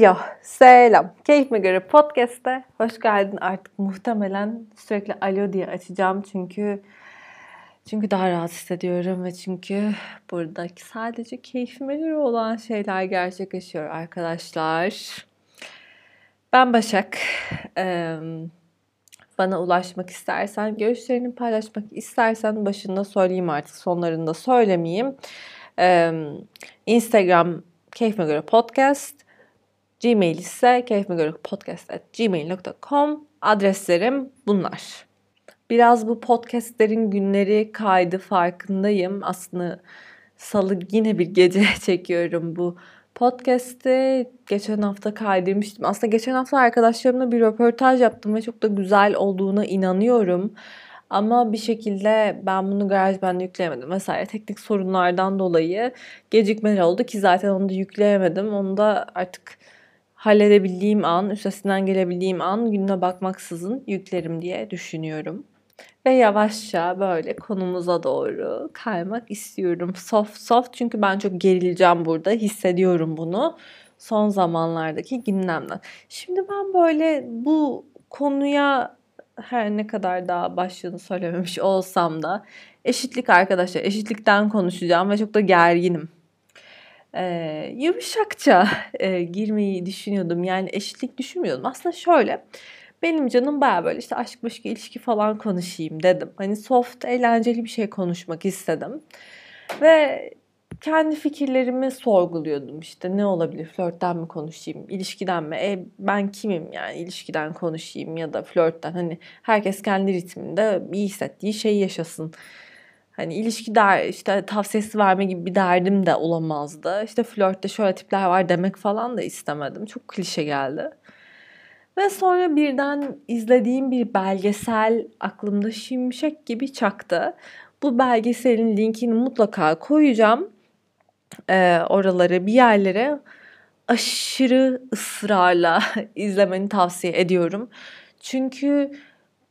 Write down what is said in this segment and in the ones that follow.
Alo, selam. Keyfime göre podcast'te hoş geldin. Artık muhtemelen sürekli alo diye açacağım çünkü çünkü daha rahat hissediyorum ve çünkü buradaki sadece keyfime göre olan şeyler gerçekleşiyor arkadaşlar. Ben Başak. bana ulaşmak istersen, görüşlerini paylaşmak istersen başında söyleyeyim artık sonlarında söylemeyeyim. Instagram keyfime göre podcast. Gmail ise keyfime göre podcast at gmail.com adreslerim bunlar. Biraz bu podcastlerin günleri kaydı farkındayım. Aslında salı yine bir gece çekiyorum bu podcast'i. Geçen hafta kaydırmıştım. Aslında geçen hafta arkadaşlarımla bir röportaj yaptım ve çok da güzel olduğuna inanıyorum. Ama bir şekilde ben bunu GarageBand'e yükleyemedim vesaire teknik sorunlardan dolayı gecikmeler oldu ki zaten onu da yükleyemedim. Onu da artık halledebildiğim an, üstesinden gelebildiğim an gününe bakmaksızın yüklerim diye düşünüyorum. Ve yavaşça böyle konumuza doğru kaymak istiyorum. Soft soft çünkü ben çok gerileceğim burada. Hissediyorum bunu son zamanlardaki gündemden. Şimdi ben böyle bu konuya her ne kadar daha başlığını söylememiş olsam da eşitlik arkadaşlar eşitlikten konuşacağım ve çok da gerginim. Ee, yumuşakça e, girmeyi düşünüyordum. Yani eşitlik düşünmüyordum. Aslında şöyle benim canım baya böyle işte aşk başka ilişki falan konuşayım dedim. Hani soft, eğlenceli bir şey konuşmak istedim. Ve kendi fikirlerimi sorguluyordum işte ne olabilir flörtten mi konuşayım ilişkiden mi e, ben kimim yani ilişkiden konuşayım ya da flörtten hani herkes kendi ritminde iyi hissettiği şeyi yaşasın hani ilişki der işte tavsiyesi verme gibi bir derdim de olamazdı işte flörtte şöyle tipler var demek falan da istemedim çok klişe geldi ve sonra birden izlediğim bir belgesel aklımda şimşek gibi çaktı. Bu belgeselin linkini mutlaka koyacağım. Ee, oralara bir yerlere aşırı ısrarla izlemeni tavsiye ediyorum. Çünkü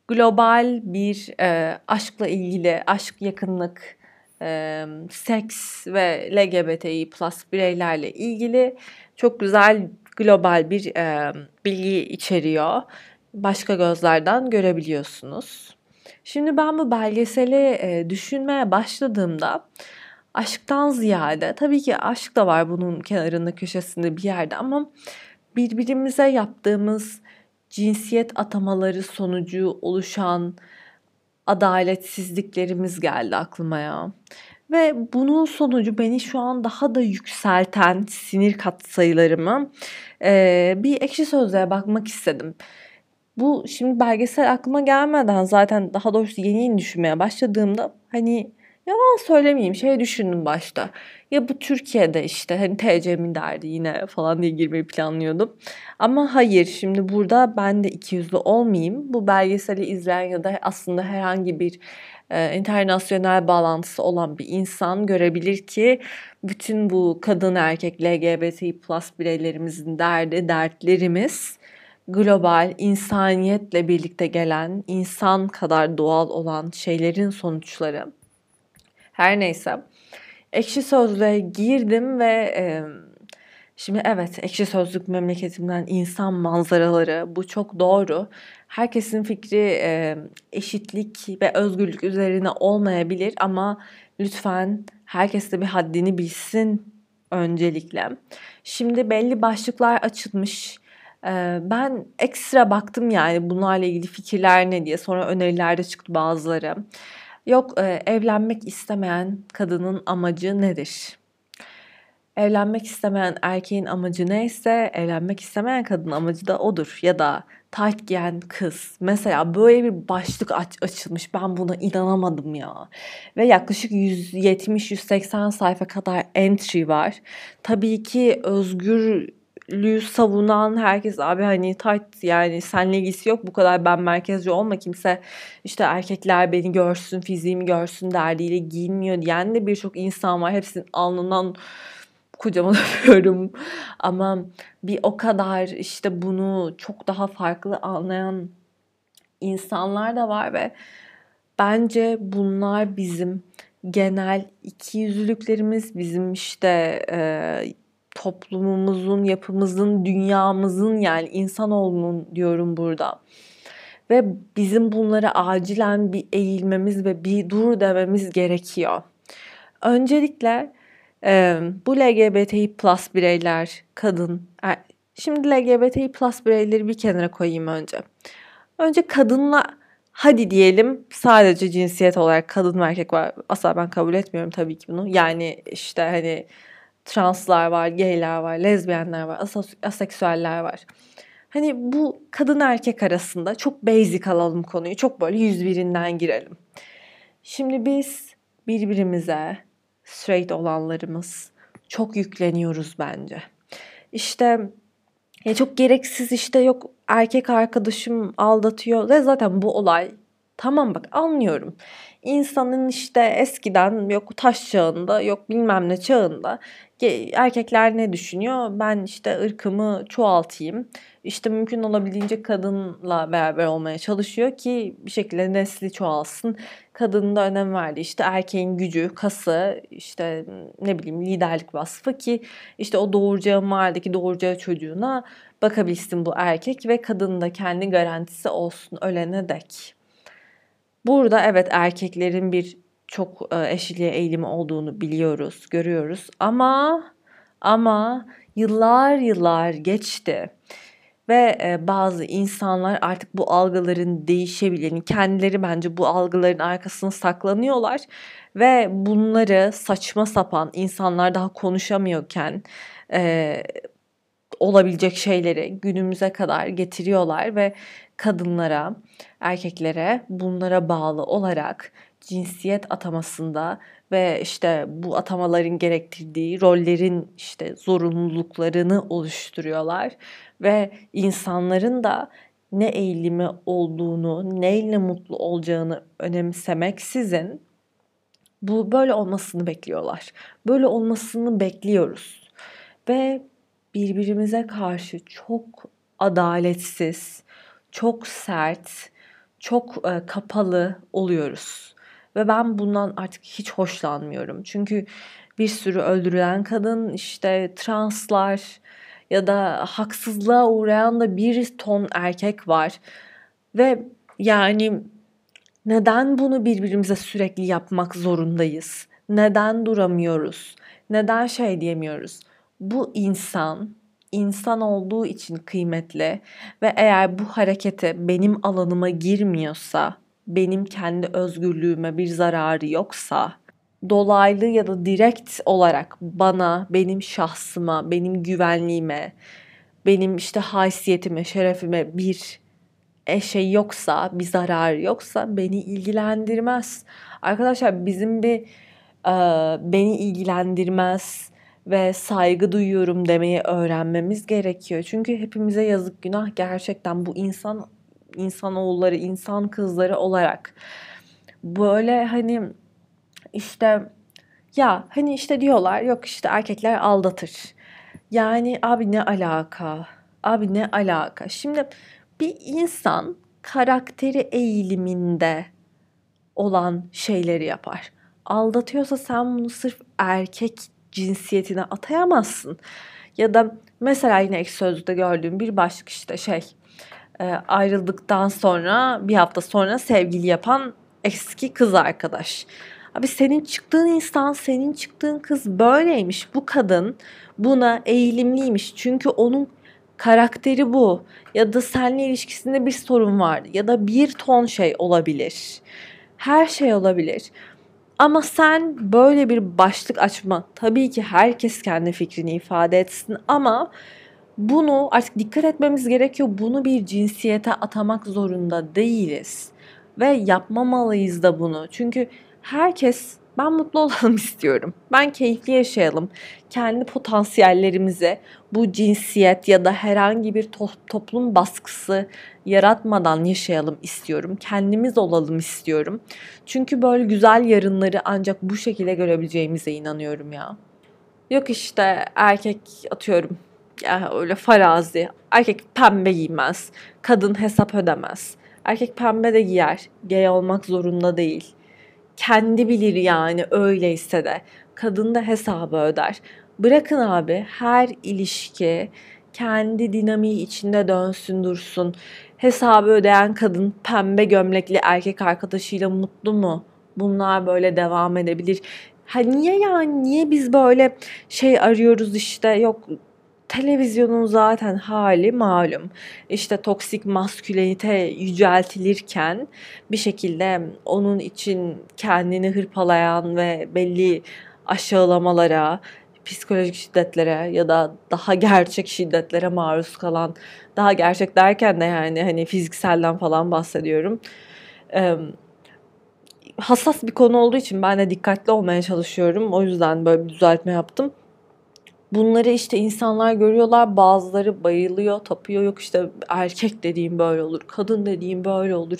global bir e, aşkla ilgili, aşk yakınlık, e, seks ve LGBTİ plus bireylerle ilgili çok güzel global bir e, bilgi içeriyor. Başka gözlerden görebiliyorsunuz. Şimdi ben bu belgeseli e, düşünmeye başladığımda aşktan ziyade tabii ki aşk da var bunun kenarında köşesinde bir yerde ama birbirimize yaptığımız cinsiyet atamaları sonucu oluşan adaletsizliklerimiz geldi aklıma ya. Ve bunun sonucu beni şu an daha da yükselten sinir katsayılarımı e, bir ekşi sözlüğe bakmak istedim. Bu şimdi belgesel aklıma gelmeden zaten daha doğrusu yeni yeni düşünmeye başladığımda hani yalan söylemeyeyim şey düşündüm başta. Ya bu Türkiye'de işte hani TC mi derdi yine falan diye girmeyi planlıyordum. Ama hayır şimdi burada ben de ikiyüzlü olmayayım. Bu belgeseli izleyen ya da aslında herhangi bir e, internasyonel bağlantısı olan bir insan görebilir ki bütün bu kadın erkek LGBT plus bireylerimizin derdi, dertlerimiz global insaniyetle birlikte gelen insan kadar doğal olan şeylerin sonuçları. Her neyse ekşi sözlüğe girdim ve e, şimdi evet ekşi sözlük memleketimden insan manzaraları bu çok doğru herkesin fikri e, eşitlik ve özgürlük üzerine olmayabilir ama lütfen herkes de bir haddini bilsin öncelikle. Şimdi belli başlıklar açılmış. Ben ekstra baktım yani bunlarla ilgili fikirler ne diye. Sonra öneriler de çıktı bazıları. Yok e, evlenmek istemeyen kadının amacı nedir? Evlenmek istemeyen erkeğin amacı neyse evlenmek istemeyen kadının amacı da odur. Ya da tight giyen kız. Mesela böyle bir başlık aç açılmış. Ben buna inanamadım ya. Ve yaklaşık 170-180 sayfa kadar entry var. Tabii ki özgürlüğü savunan herkes abi hani tight yani senle ilgisi yok bu kadar ben merkezci olma kimse işte erkekler beni görsün fiziğimi görsün derdiyle giyinmiyor diyen de birçok insan var hepsinin alnından kocaman öpüyorum. Ama bir o kadar işte bunu çok daha farklı anlayan insanlar da var ve bence bunlar bizim genel ikiyüzlülüklerimiz bizim işte e, toplumumuzun, yapımızın, dünyamızın yani insanoğlunun diyorum burada. Ve bizim bunlara acilen bir eğilmemiz ve bir dur dememiz gerekiyor. Öncelikle e, bu LGBTİ plus bireyler, kadın, er, şimdi LGBTİ plus bireyleri bir kenara koyayım önce. Önce kadınla hadi diyelim sadece cinsiyet olarak kadın ve erkek var. Asla ben kabul etmiyorum tabii ki bunu. Yani işte hani translar var, gayler var, lezbiyenler var, asos- aseksüeller var. Hani bu kadın erkek arasında çok basic alalım konuyu. Çok böyle yüz birinden girelim. Şimdi biz birbirimize straight olanlarımız çok yükleniyoruz bence. İşte ya çok gereksiz işte yok erkek arkadaşım aldatıyor ve zaten bu olay tamam bak anlıyorum. İnsanın işte eskiden yok taş çağında yok bilmem ne çağında erkekler ne düşünüyor? Ben işte ırkımı çoğaltayım. İşte mümkün olabildiğince kadınla beraber olmaya çalışıyor ki bir şekilde nesli çoğalsın. Kadının da önem verdi. İşte erkeğin gücü, kası, işte ne bileyim liderlik vasfı ki işte o doğuracağı mahalledeki doğuracağı çocuğuna bakabilsin bu erkek ve kadın da kendi garantisi olsun ölene dek. Burada evet erkeklerin bir çok e, eşitliğe eğilimi olduğunu biliyoruz, görüyoruz. Ama ama yıllar yıllar geçti ve e, bazı insanlar artık bu algıların değişebileni kendileri bence bu algıların arkasına saklanıyorlar ve bunları saçma sapan insanlar daha konuşamıyorken e, olabilecek şeyleri günümüze kadar getiriyorlar ve kadınlara, erkeklere bunlara bağlı olarak cinsiyet atamasında ve işte bu atamaların gerektirdiği rollerin işte zorunluluklarını oluşturuyorlar ve insanların da ne eğilimi olduğunu, neyle mutlu olacağını önemsemeksizin bu böyle olmasını bekliyorlar. Böyle olmasını bekliyoruz. Ve birbirimize karşı çok adaletsiz, çok sert, çok e, kapalı oluyoruz. Ve ben bundan artık hiç hoşlanmıyorum. Çünkü bir sürü öldürülen kadın, işte translar ya da haksızlığa uğrayan da bir ton erkek var. Ve yani neden bunu birbirimize sürekli yapmak zorundayız? Neden duramıyoruz? Neden şey diyemiyoruz? Bu insan insan olduğu için kıymetli ve eğer bu harekete benim alanıma girmiyorsa, benim kendi özgürlüğüme bir zararı yoksa, dolaylı ya da direkt olarak bana, benim şahsıma, benim güvenliğime, benim işte haysiyetime, şerefime bir şey yoksa, bir zarar yoksa beni ilgilendirmez. Arkadaşlar bizim bir e, beni ilgilendirmez, ve saygı duyuyorum demeyi öğrenmemiz gerekiyor. Çünkü hepimize yazık günah gerçekten bu insan insan oğulları, insan kızları olarak böyle hani işte ya hani işte diyorlar yok işte erkekler aldatır. Yani abi ne alaka? Abi ne alaka? Şimdi bir insan karakteri eğiliminde olan şeyleri yapar. Aldatıyorsa sen bunu sırf erkek cinsiyetine atayamazsın. Ya da mesela yine ek sözlükte gördüğüm bir başlık işte şey e, ayrıldıktan sonra bir hafta sonra sevgili yapan eski kız arkadaş. Abi senin çıktığın insan, senin çıktığın kız böyleymiş. Bu kadın buna eğilimliymiş. Çünkü onun karakteri bu. Ya da seninle ilişkisinde bir sorun var. Ya da bir ton şey olabilir. Her şey olabilir. Ama sen böyle bir başlık açma. Tabii ki herkes kendi fikrini ifade etsin ama bunu artık dikkat etmemiz gerekiyor. Bunu bir cinsiyete atamak zorunda değiliz. Ve yapmamalıyız da bunu. Çünkü herkes ben mutlu olalım istiyorum. Ben keyifli yaşayalım. Kendi potansiyellerimize bu cinsiyet ya da herhangi bir to- toplum baskısı yaratmadan yaşayalım istiyorum. Kendimiz olalım istiyorum. Çünkü böyle güzel yarınları ancak bu şekilde görebileceğimize inanıyorum ya. Yok işte erkek atıyorum ya öyle farazi. Erkek pembe giymez. Kadın hesap ödemez. Erkek pembe de giyer. Gay olmak zorunda değil kendi bilir yani öyleyse de. Kadın da hesabı öder. Bırakın abi her ilişki kendi dinamiği içinde dönsün dursun. Hesabı ödeyen kadın pembe gömlekli erkek arkadaşıyla mutlu mu? Bunlar böyle devam edebilir. Ha niye yani niye biz böyle şey arıyoruz işte yok televizyonun zaten hali malum. İşte toksik maskülenite yüceltilirken bir şekilde onun için kendini hırpalayan ve belli aşağılamalara, psikolojik şiddetlere ya da daha gerçek şiddetlere maruz kalan, daha gerçek derken de yani hani fizikselden falan bahsediyorum. Ee, hassas bir konu olduğu için ben de dikkatli olmaya çalışıyorum. O yüzden böyle bir düzeltme yaptım. Bunları işte insanlar görüyorlar. Bazıları bayılıyor, tapıyor. Yok işte erkek dediğim böyle olur, kadın dediğim böyle olur.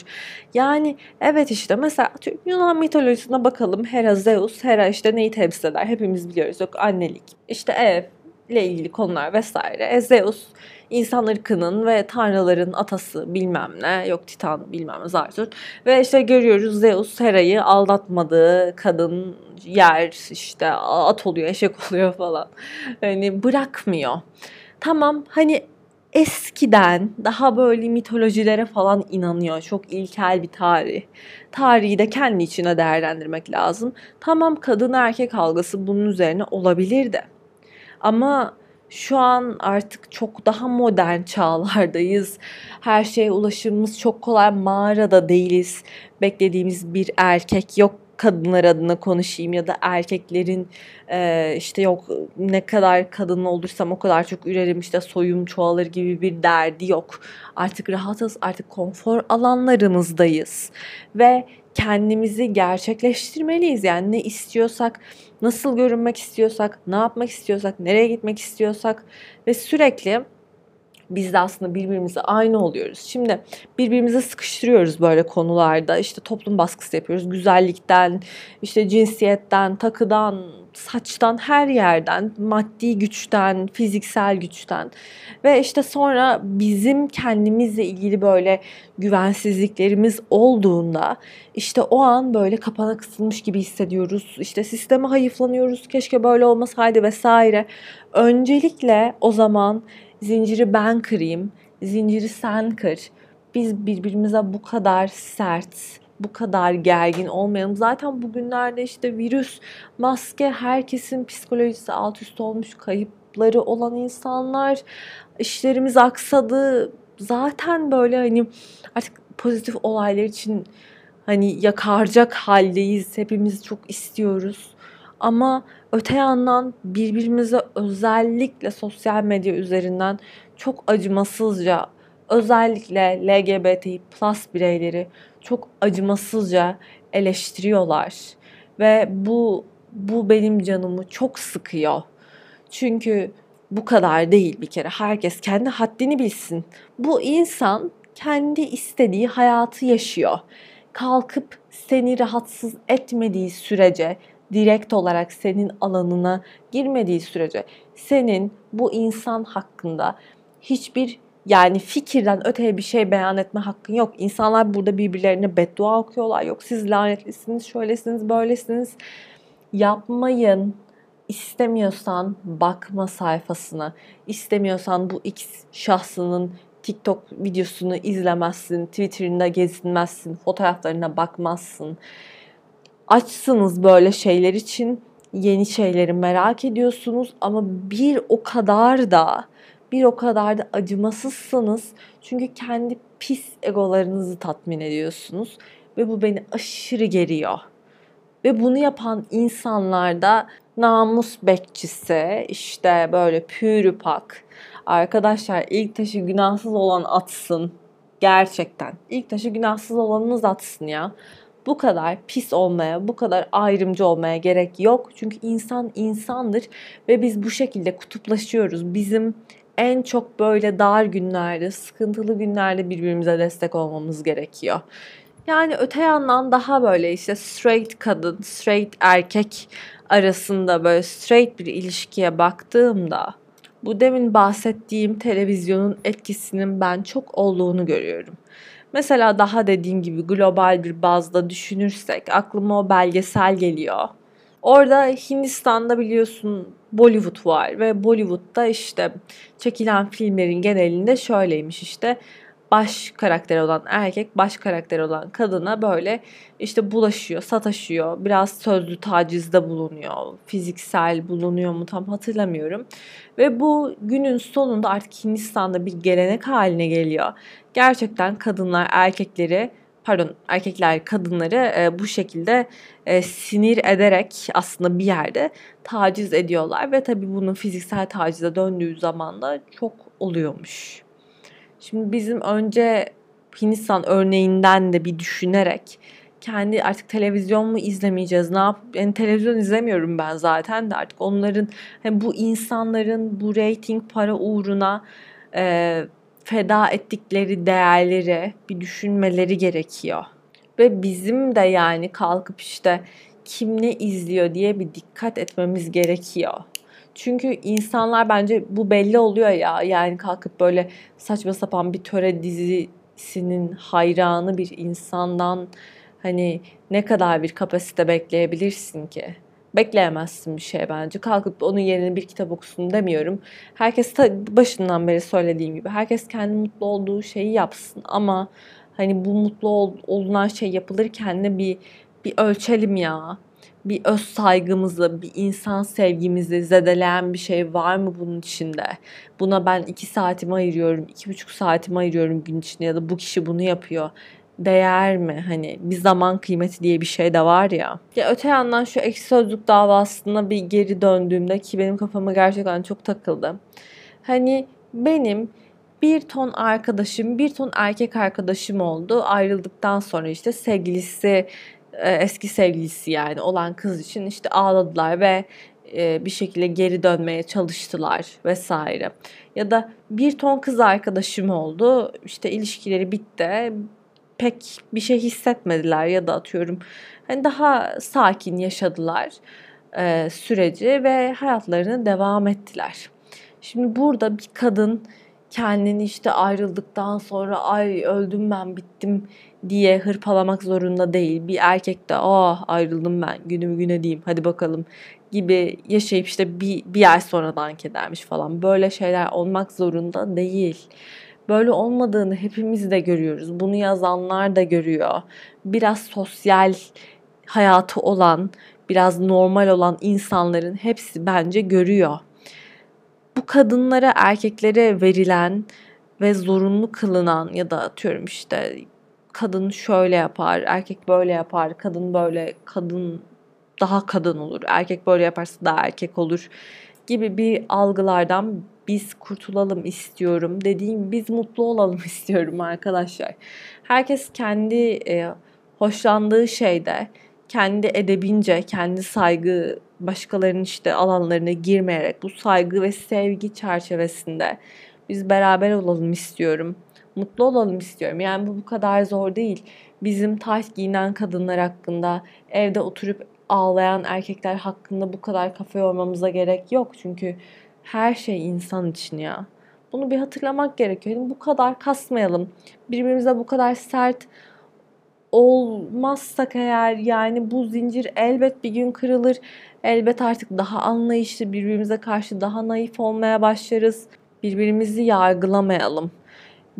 Yani evet işte mesela Yunan mitolojisine bakalım. Hera Zeus, Hera işte neyi temsil eder? Hepimiz biliyoruz. Yok annelik, işte ev ile ilgili konular vesaire. E, Zeus insan ırkının ve tanrıların atası bilmem ne yok Titan bilmem ne zaten ve işte görüyoruz Zeus Hera'yı aldatmadığı kadın yer işte at oluyor eşek oluyor falan hani bırakmıyor tamam hani eskiden daha böyle mitolojilere falan inanıyor. Çok ilkel bir tarih. Tarihi de kendi içine değerlendirmek lazım. Tamam kadın erkek algısı bunun üzerine olabilir de. Ama şu an artık çok daha modern çağlardayız. Her şeye ulaşımımız çok kolay. Mağarada değiliz. Beklediğimiz bir erkek yok kadınlar adına konuşayım ya da erkeklerin e, işte yok ne kadar kadın olursam o kadar çok ürerim işte soyum çoğalır gibi bir derdi yok. Artık rahatız artık konfor alanlarımızdayız ve kendimizi gerçekleştirmeliyiz. Yani ne istiyorsak, nasıl görünmek istiyorsak, ne yapmak istiyorsak, nereye gitmek istiyorsak ve sürekli biz de aslında birbirimize aynı oluyoruz. Şimdi birbirimize sıkıştırıyoruz böyle konularda. İşte toplum baskısı yapıyoruz. Güzellikten, işte cinsiyetten, takıdan, saçtan, her yerden, maddi güçten, fiziksel güçten. Ve işte sonra bizim kendimizle ilgili böyle güvensizliklerimiz olduğunda işte o an böyle kapana kısılmış gibi hissediyoruz. İşte sisteme hayıflanıyoruz. Keşke böyle olmasaydı vesaire. Öncelikle o zaman zinciri ben kırayım, zinciri sen kır. Biz birbirimize bu kadar sert, bu kadar gergin olmayalım. Zaten bugünlerde işte virüs, maske, herkesin psikolojisi alt üst olmuş, kayıpları olan insanlar, işlerimiz aksadı. Zaten böyle hani artık pozitif olaylar için hani yakaracak haldeyiz. Hepimiz çok istiyoruz. Ama öte yandan birbirimize özellikle sosyal medya üzerinden çok acımasızca özellikle LGBTİ plus bireyleri çok acımasızca eleştiriyorlar. Ve bu bu benim canımı çok sıkıyor. Çünkü bu kadar değil bir kere. Herkes kendi haddini bilsin. Bu insan kendi istediği hayatı yaşıyor. Kalkıp seni rahatsız etmediği sürece direkt olarak senin alanına girmediği sürece senin bu insan hakkında hiçbir yani fikirden öteye bir şey beyan etme hakkın yok. İnsanlar burada birbirlerine beddua okuyorlar. Yok siz lanetlisiniz, şöylesiniz, böylesiniz. Yapmayın. İstemiyorsan bakma sayfasına. İstemiyorsan bu X şahsının TikTok videosunu izlemezsin, Twitter'ında gezinmezsin, fotoğraflarına bakmazsın açsınız böyle şeyler için. Yeni şeyleri merak ediyorsunuz ama bir o kadar da bir o kadar da acımasızsınız. Çünkü kendi pis egolarınızı tatmin ediyorsunuz ve bu beni aşırı geriyor. Ve bunu yapan insanlarda namus bekçisi, işte böyle pürüpak. Arkadaşlar ilk taşı günahsız olan atsın. Gerçekten. İlk taşı günahsız olanınız atsın ya bu kadar pis olmaya, bu kadar ayrımcı olmaya gerek yok. Çünkü insan insandır ve biz bu şekilde kutuplaşıyoruz. Bizim en çok böyle dar günlerde, sıkıntılı günlerde birbirimize destek olmamız gerekiyor. Yani öte yandan daha böyle işte straight kadın, straight erkek arasında böyle straight bir ilişkiye baktığımda bu demin bahsettiğim televizyonun etkisinin ben çok olduğunu görüyorum. Mesela daha dediğim gibi global bir bazda düşünürsek aklıma o belgesel geliyor. Orada Hindistan'da biliyorsun Bollywood var ve Bollywood'da işte çekilen filmlerin genelinde şöyleymiş işte baş karakter olan erkek baş karakter olan kadına böyle işte bulaşıyor, sataşıyor. Biraz sözlü tacizde bulunuyor. Fiziksel bulunuyor mu tam hatırlamıyorum. Ve bu günün sonunda artık Hindistan'da bir gelenek haline geliyor. Gerçekten kadınlar erkekleri pardon erkekler kadınları e, bu şekilde e, sinir ederek aslında bir yerde taciz ediyorlar ve tabii bunun fiziksel tacize döndüğü zaman da çok oluyormuş. Şimdi bizim önce Hindistan örneğinden de bir düşünerek kendi artık televizyon mu izlemeyeceğiz ne yap yani televizyon izlemiyorum ben zaten de artık onların hani bu insanların bu rating para uğruna e, feda ettikleri değerleri bir düşünmeleri gerekiyor. Ve bizim de yani kalkıp işte kim ne izliyor diye bir dikkat etmemiz gerekiyor. Çünkü insanlar bence bu belli oluyor ya. Yani kalkıp böyle saçma sapan bir töre dizisinin hayranı bir insandan hani ne kadar bir kapasite bekleyebilirsin ki? bekleyemezsin bir şey bence. Kalkıp onun yerine bir kitap okusun demiyorum. Herkes başından beri söylediğim gibi herkes kendi mutlu olduğu şeyi yapsın ama hani bu mutlu ol, olunan şey yapılırken de bir bir ölçelim ya. Bir öz saygımızı, bir insan sevgimizi zedeleyen bir şey var mı bunun içinde? Buna ben iki saatimi ayırıyorum, iki buçuk saatimi ayırıyorum gün içinde ya da bu kişi bunu yapıyor değer mi? Hani bir zaman kıymeti diye bir şey de var ya. Ya öte yandan şu ekşi sözlük davasına bir geri döndüğümde ki benim kafama gerçekten çok takıldı. Hani benim bir ton arkadaşım, bir ton erkek arkadaşım oldu. Ayrıldıktan sonra işte sevgilisi, eski sevgilisi yani olan kız için işte ağladılar ve e, bir şekilde geri dönmeye çalıştılar vesaire. Ya da bir ton kız arkadaşım oldu. İşte ilişkileri bitti pek bir şey hissetmediler ya da atıyorum hani daha sakin yaşadılar e, süreci ve hayatlarını devam ettiler. Şimdi burada bir kadın kendini işte ayrıldıktan sonra ay öldüm ben bittim diye hırpalamak zorunda değil. Bir erkek de ah ayrıldım ben günüm güne diyeyim hadi bakalım gibi yaşayıp işte bir, bir ay sonra dank edermiş falan. Böyle şeyler olmak zorunda değil. Böyle olmadığını hepimiz de görüyoruz. Bunu yazanlar da görüyor. Biraz sosyal hayatı olan, biraz normal olan insanların hepsi bence görüyor. Bu kadınlara, erkeklere verilen ve zorunlu kılınan ya da atıyorum işte kadın şöyle yapar, erkek böyle yapar, kadın böyle, kadın daha kadın olur, erkek böyle yaparsa daha erkek olur gibi bir algılardan biz kurtulalım istiyorum. Dediğim biz mutlu olalım istiyorum arkadaşlar. Herkes kendi e, hoşlandığı şeyde kendi edebince, kendi saygı başkalarının işte alanlarına girmeyerek bu saygı ve sevgi çerçevesinde biz beraber olalım istiyorum. Mutlu olalım istiyorum. Yani bu bu kadar zor değil. Bizim tayt giyinen kadınlar hakkında, evde oturup ağlayan erkekler hakkında bu kadar kafa yormamıza gerek yok. Çünkü her şey insan için ya. Bunu bir hatırlamak gerekiyor. Yani bu kadar kasmayalım. Birbirimize bu kadar sert olmazsak eğer yani bu zincir elbet bir gün kırılır. Elbet artık daha anlayışlı birbirimize karşı daha naif olmaya başlarız. Birbirimizi yargılamayalım.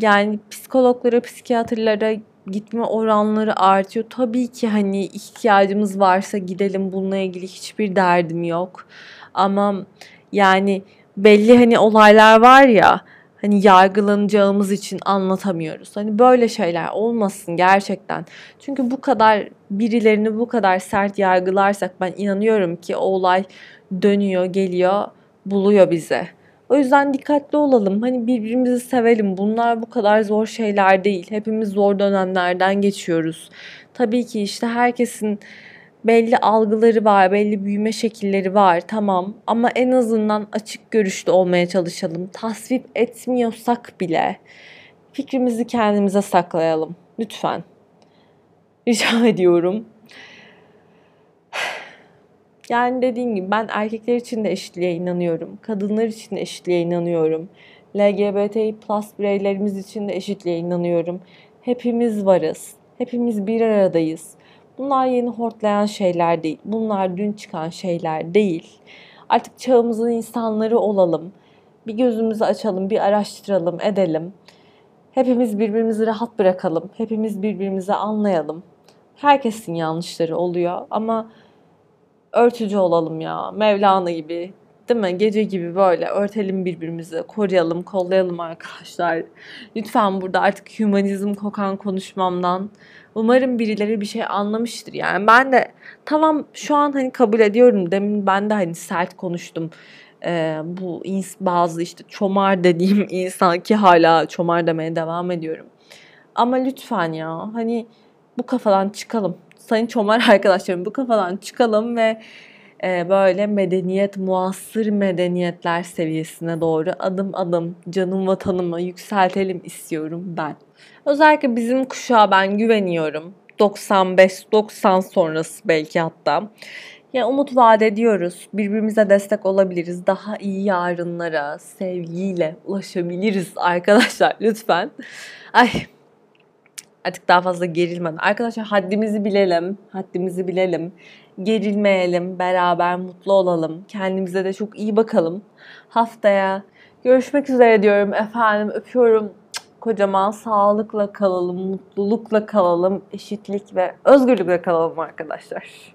Yani psikologlara, psikiyatrlara gitme oranları artıyor. Tabii ki hani ihtiyacımız varsa gidelim bununla ilgili hiçbir derdim yok. Ama yani belli hani olaylar var ya hani yargılanacağımız için anlatamıyoruz. Hani böyle şeyler olmasın gerçekten. Çünkü bu kadar birilerini bu kadar sert yargılarsak ben inanıyorum ki o olay dönüyor, geliyor, buluyor bize. O yüzden dikkatli olalım. Hani birbirimizi sevelim. Bunlar bu kadar zor şeyler değil. Hepimiz zor dönemlerden geçiyoruz. Tabii ki işte herkesin belli algıları var, belli büyüme şekilleri var tamam ama en azından açık görüşlü olmaya çalışalım. Tasvip etmiyorsak bile fikrimizi kendimize saklayalım lütfen. Rica ediyorum. Yani dediğim gibi ben erkekler için de eşitliğe inanıyorum. Kadınlar için de eşitliğe inanıyorum. LGBTİ plus bireylerimiz için de eşitliğe inanıyorum. Hepimiz varız. Hepimiz bir aradayız Bunlar yeni hortlayan şeyler değil. Bunlar dün çıkan şeyler değil. Artık çağımızın insanları olalım. Bir gözümüzü açalım, bir araştıralım, edelim. Hepimiz birbirimizi rahat bırakalım. Hepimiz birbirimizi anlayalım. Herkesin yanlışları oluyor ama örtücü olalım ya. Mevlana gibi değil mi? Gece gibi böyle örtelim birbirimizi, koruyalım, kollayalım arkadaşlar. Lütfen burada artık hümanizm kokan konuşmamdan umarım birileri bir şey anlamıştır. Yani ben de tamam şu an hani kabul ediyorum. Demin ben de hani sert konuştum. Ee, bu ins bazı işte çomar dediğim insan ki hala çomar demeye devam ediyorum. Ama lütfen ya hani bu kafadan çıkalım. Sayın çomar arkadaşlarım bu kafadan çıkalım ve e, böyle medeniyet, muasır medeniyetler seviyesine doğru adım adım canım vatanımı yükseltelim istiyorum ben. Özellikle bizim kuşağa ben güveniyorum. 95-90 sonrası belki hatta. Ya umut vaat ediyoruz. Birbirimize destek olabiliriz. Daha iyi yarınlara sevgiyle ulaşabiliriz arkadaşlar lütfen. Ay artık daha fazla gerilmeden. Arkadaşlar haddimizi bilelim. Haddimizi bilelim. Gerilmeyelim. Beraber mutlu olalım. Kendimize de çok iyi bakalım. Haftaya görüşmek üzere diyorum efendim. Öpüyorum. Kocaman sağlıkla kalalım, mutlulukla kalalım, eşitlik ve özgürlükle kalalım arkadaşlar.